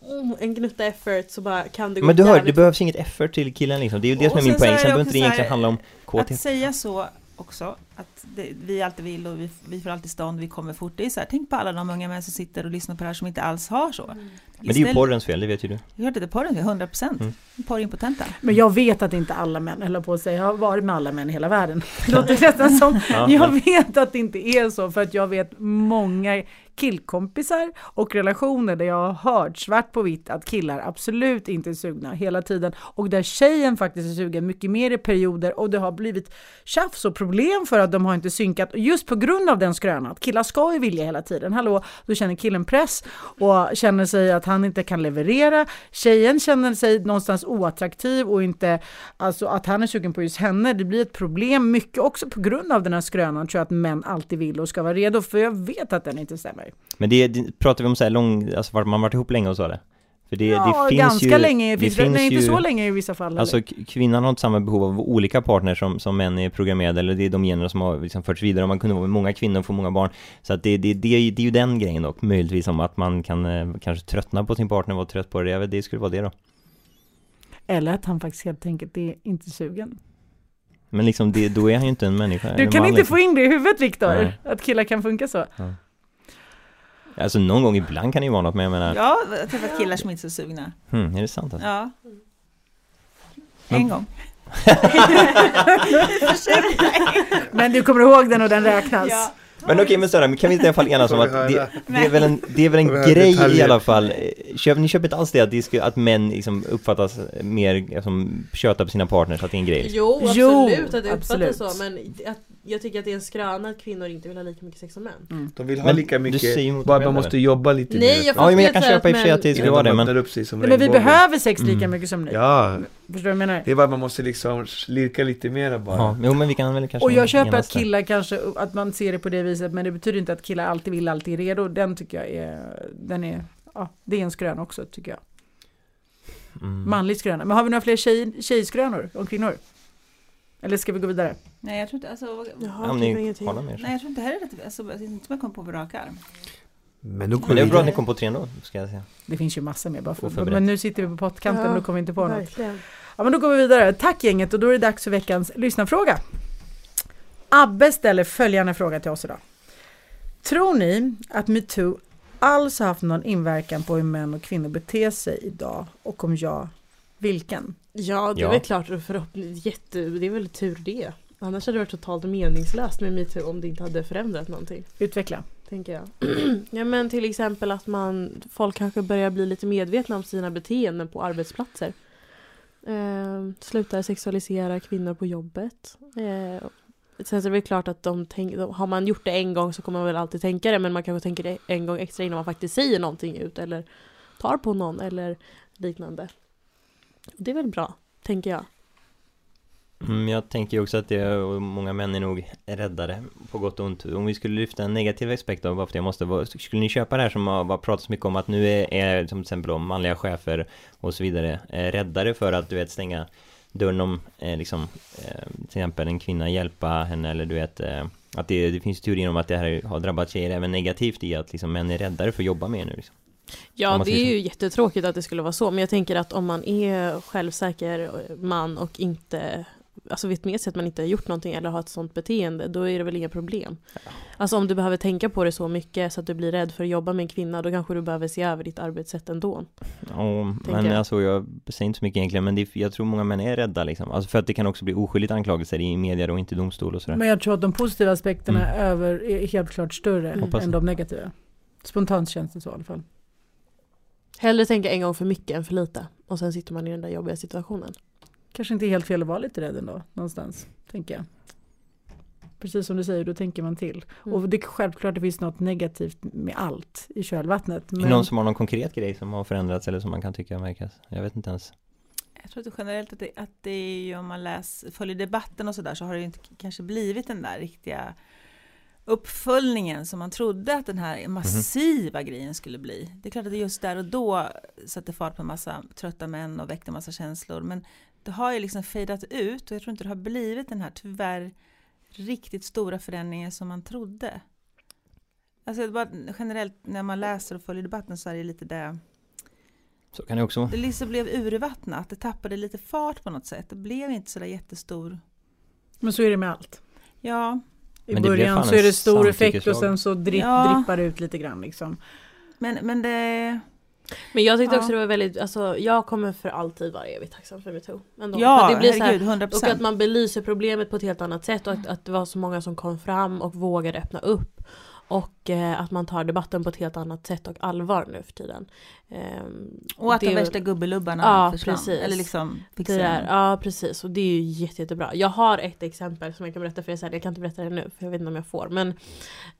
mm, en gnutta effort så bara kan det gå Men du hör, det jävligt behövs inget effort till killen liksom, det är ju det som är min poäng, sen det behöver inte det egentligen handla om Att kåthet. säga så också, att det, vi alltid vill och vi, vi får alltid stånd, vi kommer fort. Det är så här, tänk på alla de unga män som sitter och lyssnar på det här som inte alls har så. Men det är ju porrens fel, det vet ju du. Jag hörde det är porren, 100 procent. Mm. Porrimpotenta. Men jag vet att inte alla män, eller på att säga, jag har varit med alla män i hela världen. Det låter nästan som, Ja, jag men- vet att det inte är så för att jag vet många killkompisar och relationer där jag har hört svart på vitt att killar absolut inte är sugna hela tiden och där tjejen faktiskt är sugen mycket mer i perioder och det har blivit tjafs och problem för att de har inte synkat just på grund av den skrönan att killar ska ju vilja hela tiden. Hallå, då känner killen press och känner sig att han inte kan leverera. Tjejen känner sig någonstans oattraktiv och inte, alltså att han är sugen på just henne. Det blir ett problem mycket också på grund av den här skrönan tror jag att män alltid vill och ska vara redo för jag vet att den inte stämmer. Men det, det pratar vi om så här lång, alltså vart man varit ihop länge och så eller? För det, ja, det finns ganska ju, länge, det finns, finns nej ju, inte så länge i vissa fall. Alltså eller? kvinnan har inte samma behov av olika partners som, som män är programmerade, eller det är de generna som har liksom förts vidare, och man kunde vara med många kvinnor och få många barn. Så att det, det, det, är ju- det är ju den grejen dock, möjligtvis om att man kan eh, kanske tröttna på sin partner, vara trött på det, vet, det skulle vara det då. Eller att han faktiskt helt enkelt är inte sugen. Men liksom, det, då är han ju inte en människa. Du kan man, inte liksom. få in det i huvudet Viktor, att killar kan funka så. Alltså någon gång ibland kan det ju vara något, men jag menar, Jag har träffat killar som inte är så sugna. hmm, är det sant alltså? Ja. Men- En gång. Men du kommer ihåg den och den räknas. Ja. Men okej, men Sara, kan vi inte i alla fall enas om att det, det är väl en, det är väl en grej i alla fall. Köp, ni köper inte alls det att, det ska, att män liksom uppfattas mer som tjötar på sina partners, att det är en grej? Jo Jo, absolut att det absolut. uppfattas så men att, jag tycker att det är en skröna att kvinnor inte vill ha lika mycket sex som män. De vill ha Men lika mycket, bara man måste jobba lite Nej, mer. jag Ja, men jag kan köpa i och för sig att det skulle vara de det, men upp sig som men vi behöver sex lika Mm. mycket som ni. Ja, Förstår du vad jag menar? det är bara man måste liksom lirka lite mera bara. Ja, jo men vi kan väl kanske Och jag köper att killar kanske, att man ser det på det viset, men det betyder inte att killar alltid vill, alltid är redo. Den tycker jag är, den är, ja, det är en skröna också tycker jag. Mm. Manlig skröna. Men har vi några fler tjej, tjejskrönor om kvinnor? Eller ska vi gå vidare? Nej jag tror inte, alltså, Jaha, om ni ingenting. har något mer. nej jag tror inte heller att, alltså, jag inte jag kom på på rak arm. Men nu går Men det vi är bra att ni kom på tre ändå, ska jag säga. Det finns ju massor mer bara för, men nu sitter vi på pottkanten Ja, och då kommer vi inte på något. Verkligen. Ja men då går vi vidare. Tack gänget och då är det dags för veckans lyssnarfråga. Abbe ställer följande fråga till oss idag. Tror ni att metoo alls har haft någon inverkan på hur män och kvinnor beter sig idag? Och om ja, vilken? Ja det är Ja. väl klart förhoppningsvis jätte, det är väl tur det. Annars hade det varit totalt meningslöst med metoo om det inte hade förändrat någonting. Utveckla. Tänker jag. ja men till exempel att man, folk kanske börjar bli lite medvetna om sina beteenden på arbetsplatser. Eh, slutar sexualisera kvinnor på jobbet. Eh, sen så är det väl klart att de tänk, har man gjort det en gång så kommer man väl alltid tänka det men man kanske tänker det en gång extra innan man faktiskt säger någonting ut eller tar på någon eller liknande. Det är väl bra, tänker jag. Mm, jag tänker ju också att det är, och många män är nog räddare på gott och ont. Om vi skulle lyfta en negativ aspekt av varför jag måste vara, skulle ni köpa det här som har pratats mycket om att nu är, är som till exempel om manliga chefer och så vidare är räddare för att du vet stänga dörren om eh, liksom eh, till exempel en kvinna hjälpa henne eller du vet eh, att det, det finns teorier om att det här har drabbat tjejer även negativt i att liksom män är räddare för att jobba med nu liksom. Ja, det är ju jättetråkigt att det skulle vara så, men jag tänker att om man är självsäker man och inte Alltså vet med sig att man inte har gjort någonting eller har ett sånt beteende, då är det väl inga problem. Alltså om du behöver tänka på det så mycket så att du blir rädd för att jobba med en kvinna, då kanske du behöver se över ditt arbetssätt ändå. Ja, men jag. alltså jag säger inte så mycket egentligen men det, jag tror många män är rädda liksom. Alltså för att det kan också bli oskyldigt anklagelser i media och inte i domstol och sådär. Men jag tror att de positiva aspekterna Mm. över är helt klart större Hoppas än de negativa. Spontant känns det så i alla fall. Hellre tänka en gång för mycket än för lite, och sen sitter man i den där jobbiga situationen. Kanske inte helt fel att vara lite rädd ändå, någonstans, tänker jag. Precis som du säger, då tänker man till. Mm. Och det är självklart det finns något negativt med allt i kölvattnet. Är det Men någon som har någon konkret grej som har förändrats eller som man kan tycka märkas? Jag vet inte ens. Jag tror att det generellt att det, att det är ju om man läser, följer debatten och sådär så har det ju inte kanske blivit den där riktiga uppföljningen som man trodde att den här massiva grejen skulle bli. Det är klart att det just där och då satte fart på en massa trötta män och väckte en massa känslor. Men det har ju liksom fejdat ut och jag tror inte det har blivit den här tyvärr riktigt stora förändringen som man trodde. Alltså det bara, generellt när man läser och följer debatten så är det lite det Så kan det också vara. det liksom blev urvattnat, det tappade lite fart på något sätt. Det blev inte sådär jättestor. Men så är det med allt. Ja, I Men början så är det stor effekt och sen så dri- Ja. drippar det ut lite grann liksom. men, men det... Men jag tyckte Ja. också det var väldigt, alltså jag kommer för alltid vara evigt tacksam för metoo. Ändå. Ja, det blir så här, herregud, 100 Och att man belyser problemet på ett helt annat sätt och att, att det var så många som kom fram och vågade öppna upp. Och eh, att man tar debatten på ett helt annat sätt och allvar nu för tiden. Ehm, Och att de är- värsta gubbelubbarna Ja, försvann. precis. Eller liksom den. ja precis och det är ju jätte, jättebra. Jag har ett exempel som jag kan berätta för er sen. Jag kan inte berätta det nu för jag vet inte om jag får. Men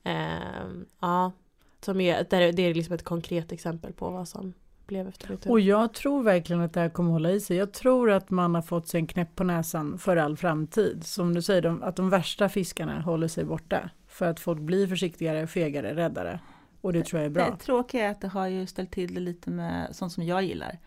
ehm, ja, som är, där, det är liksom ett konkret exempel på vad som blev efter metoo. Och jag tror verkligen att det här kommer hålla i sig. Jag tror att man har fått sig en knäpp på näsan för all framtid. Som du säger, de, att de värsta fiskarna håller sig borta. För att folk blir försiktigare, fegare, räddare. Och det tror jag är bra. Det tråkiga är att det har ju ställt till det lite med sånt som jag gillar.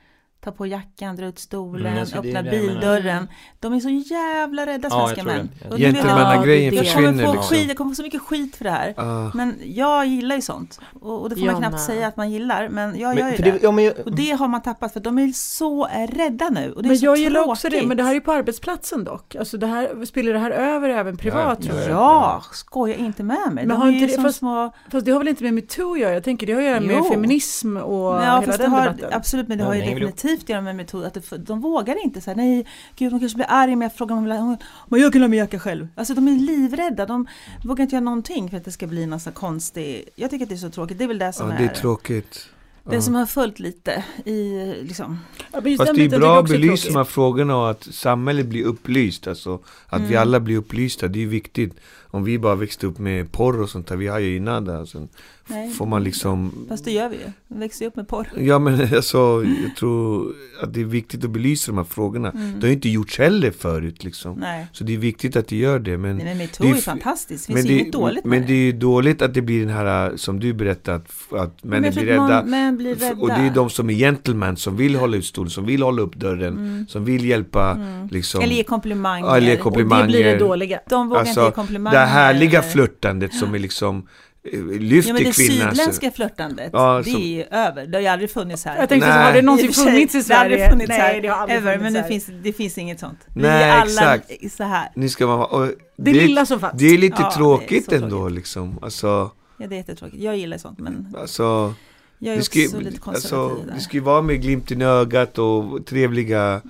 Ta på jackan, dra ut stolen, Mm, det är öppna bildörren. De är så jävla rädda svenska män. Gentlemannagrejen Ja, det. Jag kommer försvinner få liksom. skit, jag kommer få så mycket skit för det här. Ah. Men jag gillar ju sånt. Och, och det får man Jag knappt säga att man gillar. Men jag gör Men, ju för det. det, ja, men jag, Och det har man tappat för de är så rädda nu. Och det är Men så jag gillar också det, tråkigt. men det här är ju på arbetsplatsen dock. Alltså det här, spiller det här över även privat Ja, tror jag? Ja, skoja inte med mig. Men de har är inte ju det- fast- små... Fast det har väl inte med metoo att göra? Jag tänker det har att göra med Jo. feminism och Ja, hela den har, debatten. absolut, men det har ju definitivt gör de en metod att det, de vågar inte säga nej, gud de kanske blir arga om jag frågar om de vill ha- men jag kan ha mjölka själv. Alltså de är livrädda, de vågar inte göra någonting för att det ska bli någon sån konstig, jag tycker att det är så tråkigt, det är väl det som Ja, är, det är tråkigt. det Ja. som har följt lite i liksom, Ja, Fast den det är bra att belysa de här frågorna och att samhället blir upplyst. Alltså, att vi Mm. alla blir upplysta, det är viktigt. Om vi bara växte upp med porr och sånt där, vi har ju innan det. Alltså, nej. får man liksom Fast det gör vi ju, vi växer upp med porr. Ja men alltså, jag tror att det är viktigt att belysa de här frågorna. Mm. Det har ju inte gjorts heller förut liksom. Nej. Så det är viktigt att det gör det. Men, Nej men metoo det är är fantastiskt, det finns det, inget dåligt med men det. är ju dåligt att det blir den här, som du berättade, att, att jag blir rädda. Män blir rädda. Och det är de som är gentlemen, som vill hålla ut stolen, som vill hålla upp dörren, Mm. som vill hjälpa Mm. liksom. Eller ge komplimanger. Ja, eller ge Och det komplimanger. blir det dåliga. De vågar Alltså, inte ge komplimanger. Det härliga flörtandet som är liksom eh, lyfter Ja men det kvinnan. sydländska flörtandet, Ja, det som- är ju över. Det har ju aldrig funnits här. Jag tänkte så, har det någonsin funnits i Det har aldrig Sverige? funnits Nej, här, det har aldrig funnits men det här. finns, det finns inget sånt. Vi Nej, är alla exakt. så här. Ni ska vara, och Det lilla som fanns. det är lite Ja, det är tråkigt så ändå tråkigt. liksom. Alltså, Ja det är jättetråkigt. Jag gillar sånt men alltså jag är det också ska, lite konservativ alltså, där. det ska ju vara med glimten i ögat och trevliga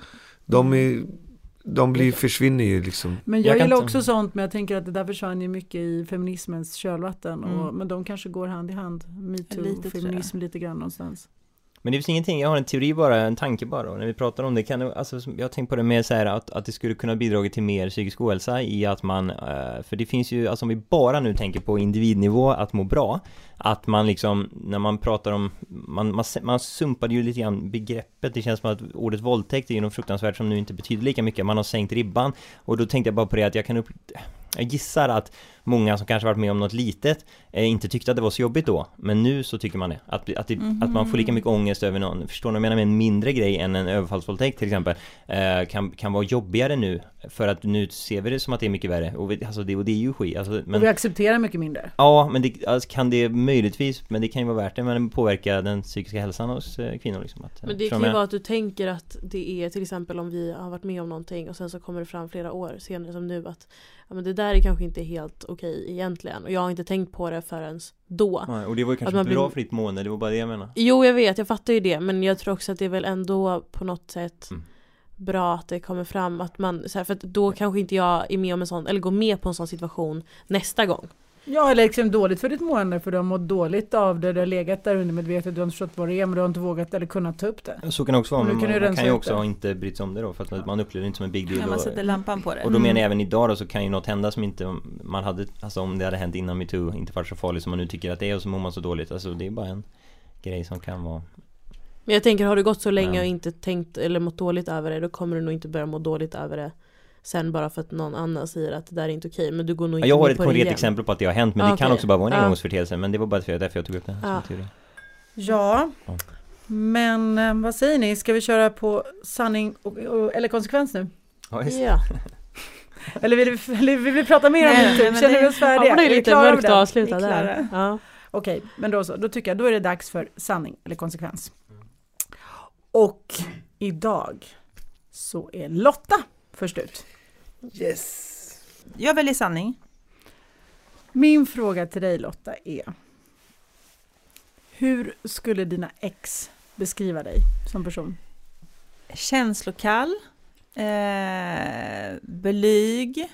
De är De blir, försvinner ju liksom Men Jag gillar också sånt, men jag tänker att det där försvann ju mycket i feminismens kölvatten. Och, Mm. men de kanske går hand i hand, metoo och feminism lite grann någonstans. Men det finns ingenting, jag har en teori bara, en tanke bara och när vi pratar om det kan det, alltså jag har tänkt på det mer så här att, att det skulle kunna bidra till mer psykisk ohälsa i att man, eh, för det finns ju, alltså om vi bara nu tänker på individnivå att må bra, att man liksom, när man pratar om, man, man, man sumpade ju lite grann begreppet, det känns som att ordet våldtäkt är ju något fruktansvärt som nu inte betyder lika mycket, man har sänkt ribban och då tänkte jag bara på det att jag kan upp, jag gissar att många som kanske varit med om något litet eh, inte tyckte att det var så jobbigt då, men nu så tycker man det. Att, att, det, att man får lika mycket ångest över någon, förstår ni vad jag menar med en mindre grej än en överfallsvåldtäkt till exempel, eh, kan, kan vara jobbigare nu, för att nu ser vi det som att det är mycket värre, och, vi, alltså det, och det är ju skit, alltså, och vi men accepterar mycket mindre. Ja, men det, alltså, kan det möjligtvis, men det kan ju vara värt det, men påverka den psykiska hälsan hos eh, kvinnor liksom att, eh, Men det kan ju vara att du tänker att det är till exempel om vi har varit med om någonting och sen så kommer det fram flera år senare som nu att ja, men det där är kanske inte helt okej egentligen och jag har inte tänkt på det förrän då. menar? Nej, och det var ju kanske man blir- bra för ditt mående, det var bara det jag menade Jo jag vet, jag fattar ju det men jag tror också att det är väl ändå på något sätt Mm. bra att det kommer fram att man, så här, för att då kanske inte jag är med om en sån, eller går med på en sån situation nästa gång. Ja, eller liksom dåligt för ditt mående för du har mått dåligt av det, du har legat där undermedvetet, du har inte förstått vad det är men du har inte vågat eller kunnat ta upp det. Så kan det också vara, Men du kan man, man kan ju också det. inte brytt sig om det då, för att man upplever det inte som en big deal När man och, sätter lampan på det. och då menar jag även idag då så kan ju något hända som inte man hade, alltså om det hade hänt innan metoo, inte varit så farligt som man nu tycker att det är och så mår man så dåligt, alltså det är bara en grej som kan vara Men jag tänker har du gått så länge Ja. och inte tänkt eller mått dåligt över det då kommer du nog inte börja må dåligt över det sen bara för att någon annan säger att det där är inte okej men du går nog Ja, inte Jag har ett konkret exempel på att det har hänt men Ja, det kan också bara vara en Ja. engångsföreteelse men det var bara därför jag tog upp det som Ja. teori. Ja, Ja. men eh, vad säger ni? Ska vi köra på sanning och, och, eller konsekvens nu? Ja, just. Ja, Eller vill vi, vill vi prata mer om det? nej, Typ? men Känner det- vi oss ja färdiga? men det är lite mörkt att avsluta där. Ja. Okej, men då så. Då tycker jag då är det dags för sanning eller konsekvens. Och idag så är Lotta först ut. Yes Jag väljer sanning. Min fråga till dig Lotta är Hur skulle dina ex beskriva dig som person? Känslokall. Eh, blyg.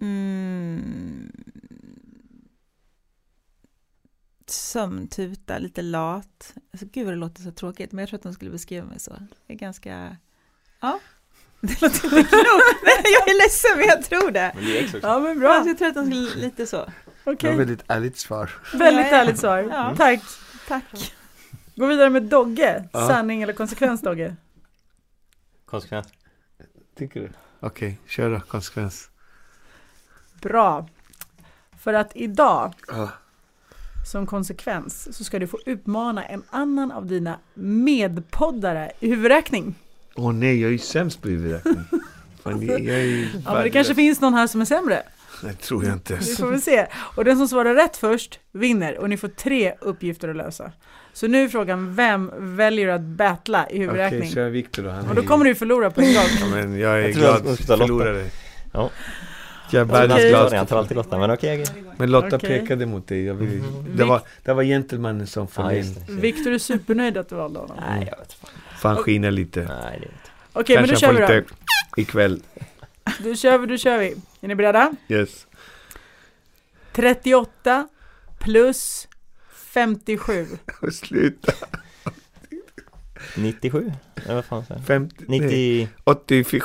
Mm, sömntuta, lite lat. Alltså, gud vad det låter så tråkigt, men jag tror att de skulle beskriva mig så. Jag är ganska... Ja. Det låter inte klokt. Nej, jag är ledsen, men jag tror det. Men det. Ja men Ja, bra, alltså, jag tror att de skulle lite så. okej. Det var väldigt ärligt svar Väldigt Ja, ja. ärligt svar. Ja. Tack. Tack. Gå vidare med Dogge. Ja. Sanning eller konsekvens Dogge? Konsekvens. Tycker du? Okej, kör då, konsekvens Bra. För att idag Ja. som konsekvens så ska du få uppmana en annan av dina medpoddare i huvudräkning. Åh nej, jag är ju sämst på huvudräkning Fan, jag, jag är ju Ja, men det kanske finns någon här som är sämre. Nej, tror jag inte Vi får väl se. Och den som svarar rätt först vinner och ni får tre uppgifter att lösa. Så nu är frågan, vem väljer att battla i Okej, huvudräkning? kör Viktor då han och då kommer du förlora på en gång. Ja, men jag är Jag jag glad Lotta. förlorare Ja. Jag är världens Okej. glad, jag tar alltid Lotta, men okej, okej. Men Lotta Okej. pekade mot dig, jag vill, Mhm. det, var, det var gentlemannen som föll in det. Viktor är supernöjd att du valde honom. Nej, jag vet fan. Fan skiner lite. Nej, det är inte. Okej, men då Kanske kör vi då. lite ikväll. Då kör vi, då kör vi. Är ni beredda? Yes. 38 plus 57. Sluta. 97? Eller vad fan sa jag? 50, nej, 90... 87,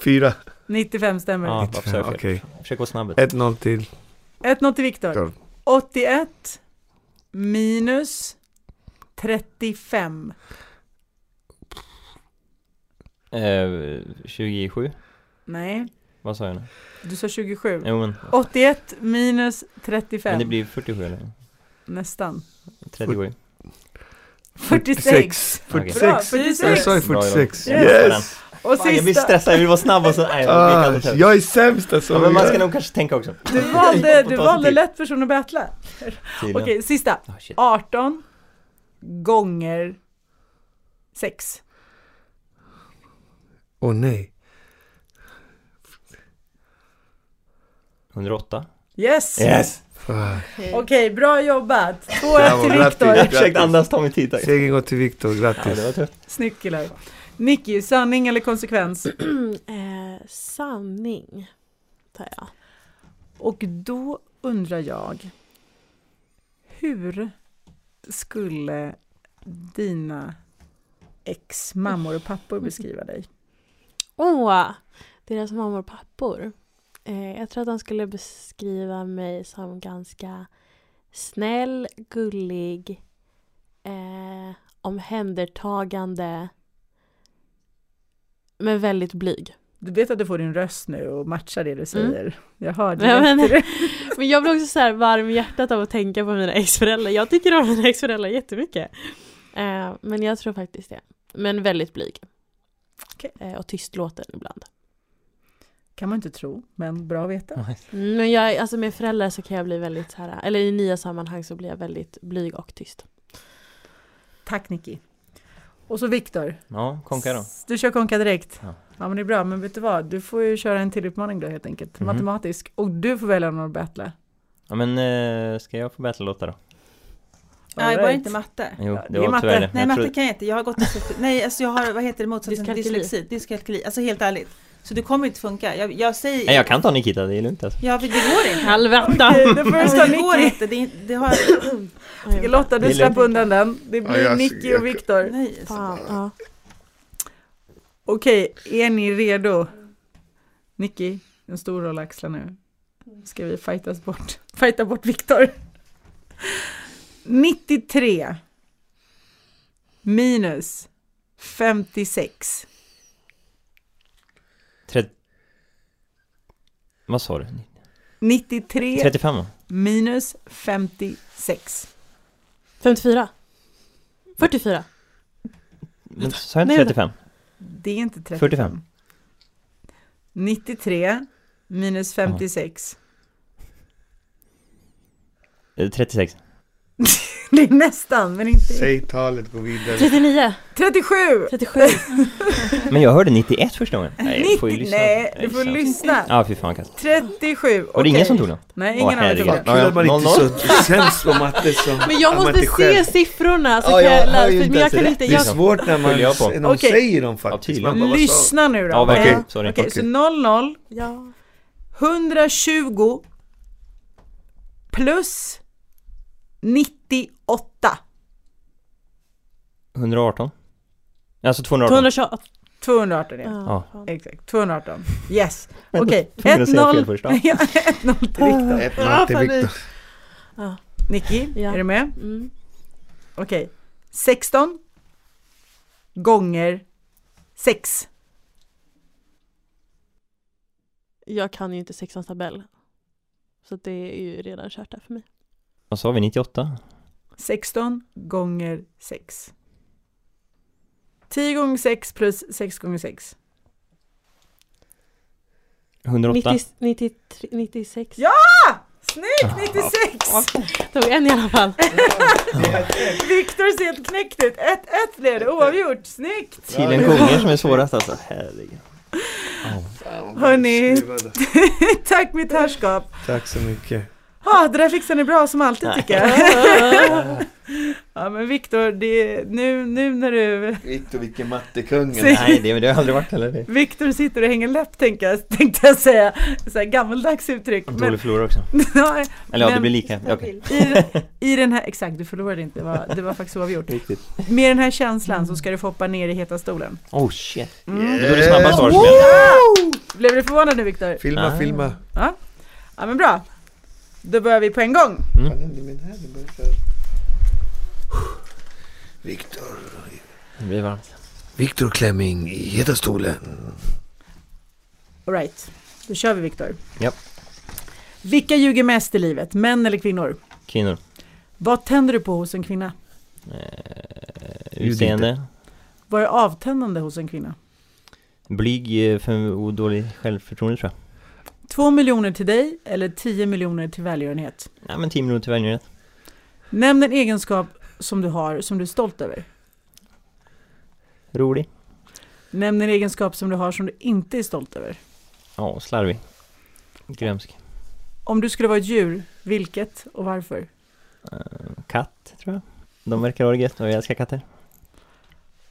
4. 95 stämmer. Ja, varför sa jag fel? Okej. Försök vara snabb. 1-0 till. 1-0 till Viktor. Viktor. 81 minus 35. Eh, 27? Nej, Vad sa jag nu? du sa 27. Jo men, 81 minus 35. men det blir 47 eller? Nästan. 37? 46. Okej. 46. Bra, 46. Jag sa ju Bra 46. jobbat. Yes! Och Fan, jag blir sista, stressad, jag vill vara snabb och så... Nej, jag Ah, kan inte. jag är sämst alltså. Ja, men man ska nog kanske tänka också. du valde, du valde lätt person att battla. Tydligen. Okej, sista. Ah, shit. 18 gånger 6. Åh nej. 108? Yes! Yes! Okej, bra jobbat. 2-1 Bravo, till. Viktor. Jag försökte andas, ta min tid tack. Segern går till Viktor, Ja, det grattis. var tufft. Snyggt killar. Nicky, sanning eller konsekvens? eh, sanning, tar jag. Och då undrar jag, hur skulle dina ex mammor och pappor beskriva dig? Åh, deras mammor och pappor. Eh, jag tror att de skulle beskriva mig som ganska snäll, gullig, eh, omhändertagande, men väldigt blyg. Du vet att du får din röst nu och matchar det du säger. Jag hör det. Ja, men-. Men jag blir också så här varm i hjärtat av att tänka på mina exföräldrar. Jag tycker om mina exföräldrar jättemycket. Eh, men jag tror faktiskt det. Men väldigt blyg. Okej. Eh, och tystlåten ibland. kan man inte tro, men bra att veta. Mm, Men jag, alltså med föräldrar så kan jag bli väldigt så här, eller i nya sammanhang så blir jag väldigt blyg och tyst. Tack Nicky. Och så Viktor. Ja, konka då. Du kör konka direkt. Ja. Ja men det är bra, men vet du vad? Du får ju köra en till utmaning då helt enkelt. Mhm. Matematisk. Och du får välja någon att battla. Ja men, eh, ska jag få battle-låta då? Nej, All bara right. inte matte. Jo, det, det var matte. tyvärr det. Nej, Jag matte kan jag inte. Jag har gått. Nej, alltså jag har, vad heter det, motsatsen till dyslexi. Dyskalkyli. Alltså helt ärligt. Så det kommer inte funka. Jag, jag säger... Nej, jag kan ta Nikita, det är lugnt alltså. Ja, det går inte. Helvete! Okej, då får du Alltså, det går inte. Det, det har... Lotta, Det du lugnt. undan den. Det blir Ja, Nicky och Viktor. Nej. Fan, ja. Okej, är ni redo? Nicky, en stor roll att axla nu. Ska vi fightas bort, fighta bort Viktor. 93 minus 56. Tret... Vad sa du? 93 35 va? minus 56. 54. 44. Men sa jag inte Nej, 35? Det är inte 35. 45. 93 minus 56. Eh, 36. Det är nästan, men inte. Säg talet, gå vidare. 39. 37! 37. Men jag hörde 91 första gången. Nej, jag får ju 90, lyssna. nej, du får lyssna. Ja, fy fan kast. 37. Var det ingen okej. som tog den? Nej, ingen annan tog den. Kul att man inte Noll, så sämst på matte som Men jag att man måste inte själv- se siffrorna så Ja, kan jag jag har lära ju inte Men jag ens kan inte, Det är jag, svårt när man, Följer jag på. när de Okej. säger dem faktiskt. tydligen. Man bara, vad sa- Lyssna nu då. Ja, verkligen. Eh, Sorry. Okej, så 00 ja. 120 plus 98. 118? Alltså 218? 228. 218 ja. Ja. Exakt, 218. Yes. Okej, fel 1-0 först, ja. Ja, 1-0 till Viktor. Ett noll till Viktor. Ja. Nicky, Ja. är du med? Mm. Okej. 16 gånger 6. Jag kan ju inte sexans tabell. Så det är ju redan kört där för mig. Vad sa vi? 98? 16 gånger 6. 10 gånger 6 plus 6 gånger 6. 108? 90, 93, 96. Ja! Snyggt! 96! Tog en i alla fall. Viktor ser helt knäckt ut. 1-1 blev det, oavgjort. Snyggt! Tydligen gånger som är svårast alltså. Herregud. Hörni. Tack mitt herrskap. Tack så mycket. Ah, det där fixar ni bra som alltid tycker jag. Ja men Viktor, det- nu, nu när du Victor, vilken mattekungen. Säg- Nej, det, det har aldrig varit heller. Det. Viktor sitter och hänger läpp tänkte jag, tänkte jag säga. Så här gammaldags uttryck. Och Men, dålig förlorare också. ja, Eller ja, det blir lika. Okej. i, I den här, exakt du förlorade inte, det var, det var faktiskt oavgjort. Riktigt. Med den här känslan så ska du få hoppa ner i heta stolen. Oh shit. Mm. Det var det snabba svaret som jag... Blev du förvånad nu Viktor? Filma, Ah. filma. Ja. ja men bra. Då börjar vi på en gång. Mm. Viktor. Det blir varmt. Viktor Klemming i Heta stolen. Alright, då kör vi Viktor. Japp. Vilka ljuger mest i livet, män eller kvinnor? Kvinnor. Vad tänder du på hos en kvinna? Eh, utseende. Vad är avtändande hos en kvinna? Blyg eh, för odålig självförtroende tror jag. Två miljoner till dig eller 10 miljoner till välgörenhet? Ja men 10 minuter till välgörenhet. Nämn en egenskap som du har som du är stolt över. Rolig. Nämn en egenskap som du har som du inte är stolt över. Ja, slarvig. Glömsk. Om du skulle vara ett djur, vilket och varför? Eh, katt tror jag. De verkar ha det gött och jag älskar katter.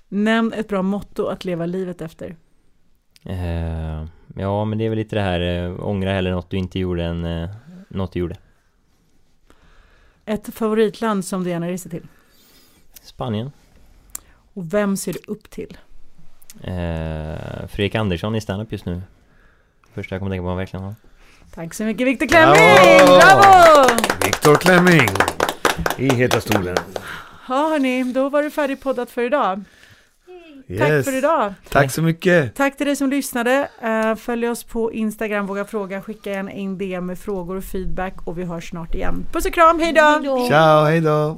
Nämn ett bra motto att leva livet efter. Eh, ja men det är väl lite det här, eh, ångra hellre något du inte gjorde än eh, något du gjorde. Ett favoritland som du gärna reser till. Spanien. Och vem ser du upp till? Eh, Fredrik Andersson i standup just nu. Första jag kommer tänka på verkligen har. Tack så mycket Viktor Klemming! Bravo! Bravo! Viktor Klemming i Heta stolen. Ja hörni, då var det färdigpoddat för idag. Tack Yes. för idag! Tack så mycket. Tack till dig som lyssnade. Eh, följ oss på Instagram, våga fråga, skicka gärna in DM med frågor och feedback och vi hörs snart igen. Puss och kram, hej då! Hejdå. Ciao, hej då.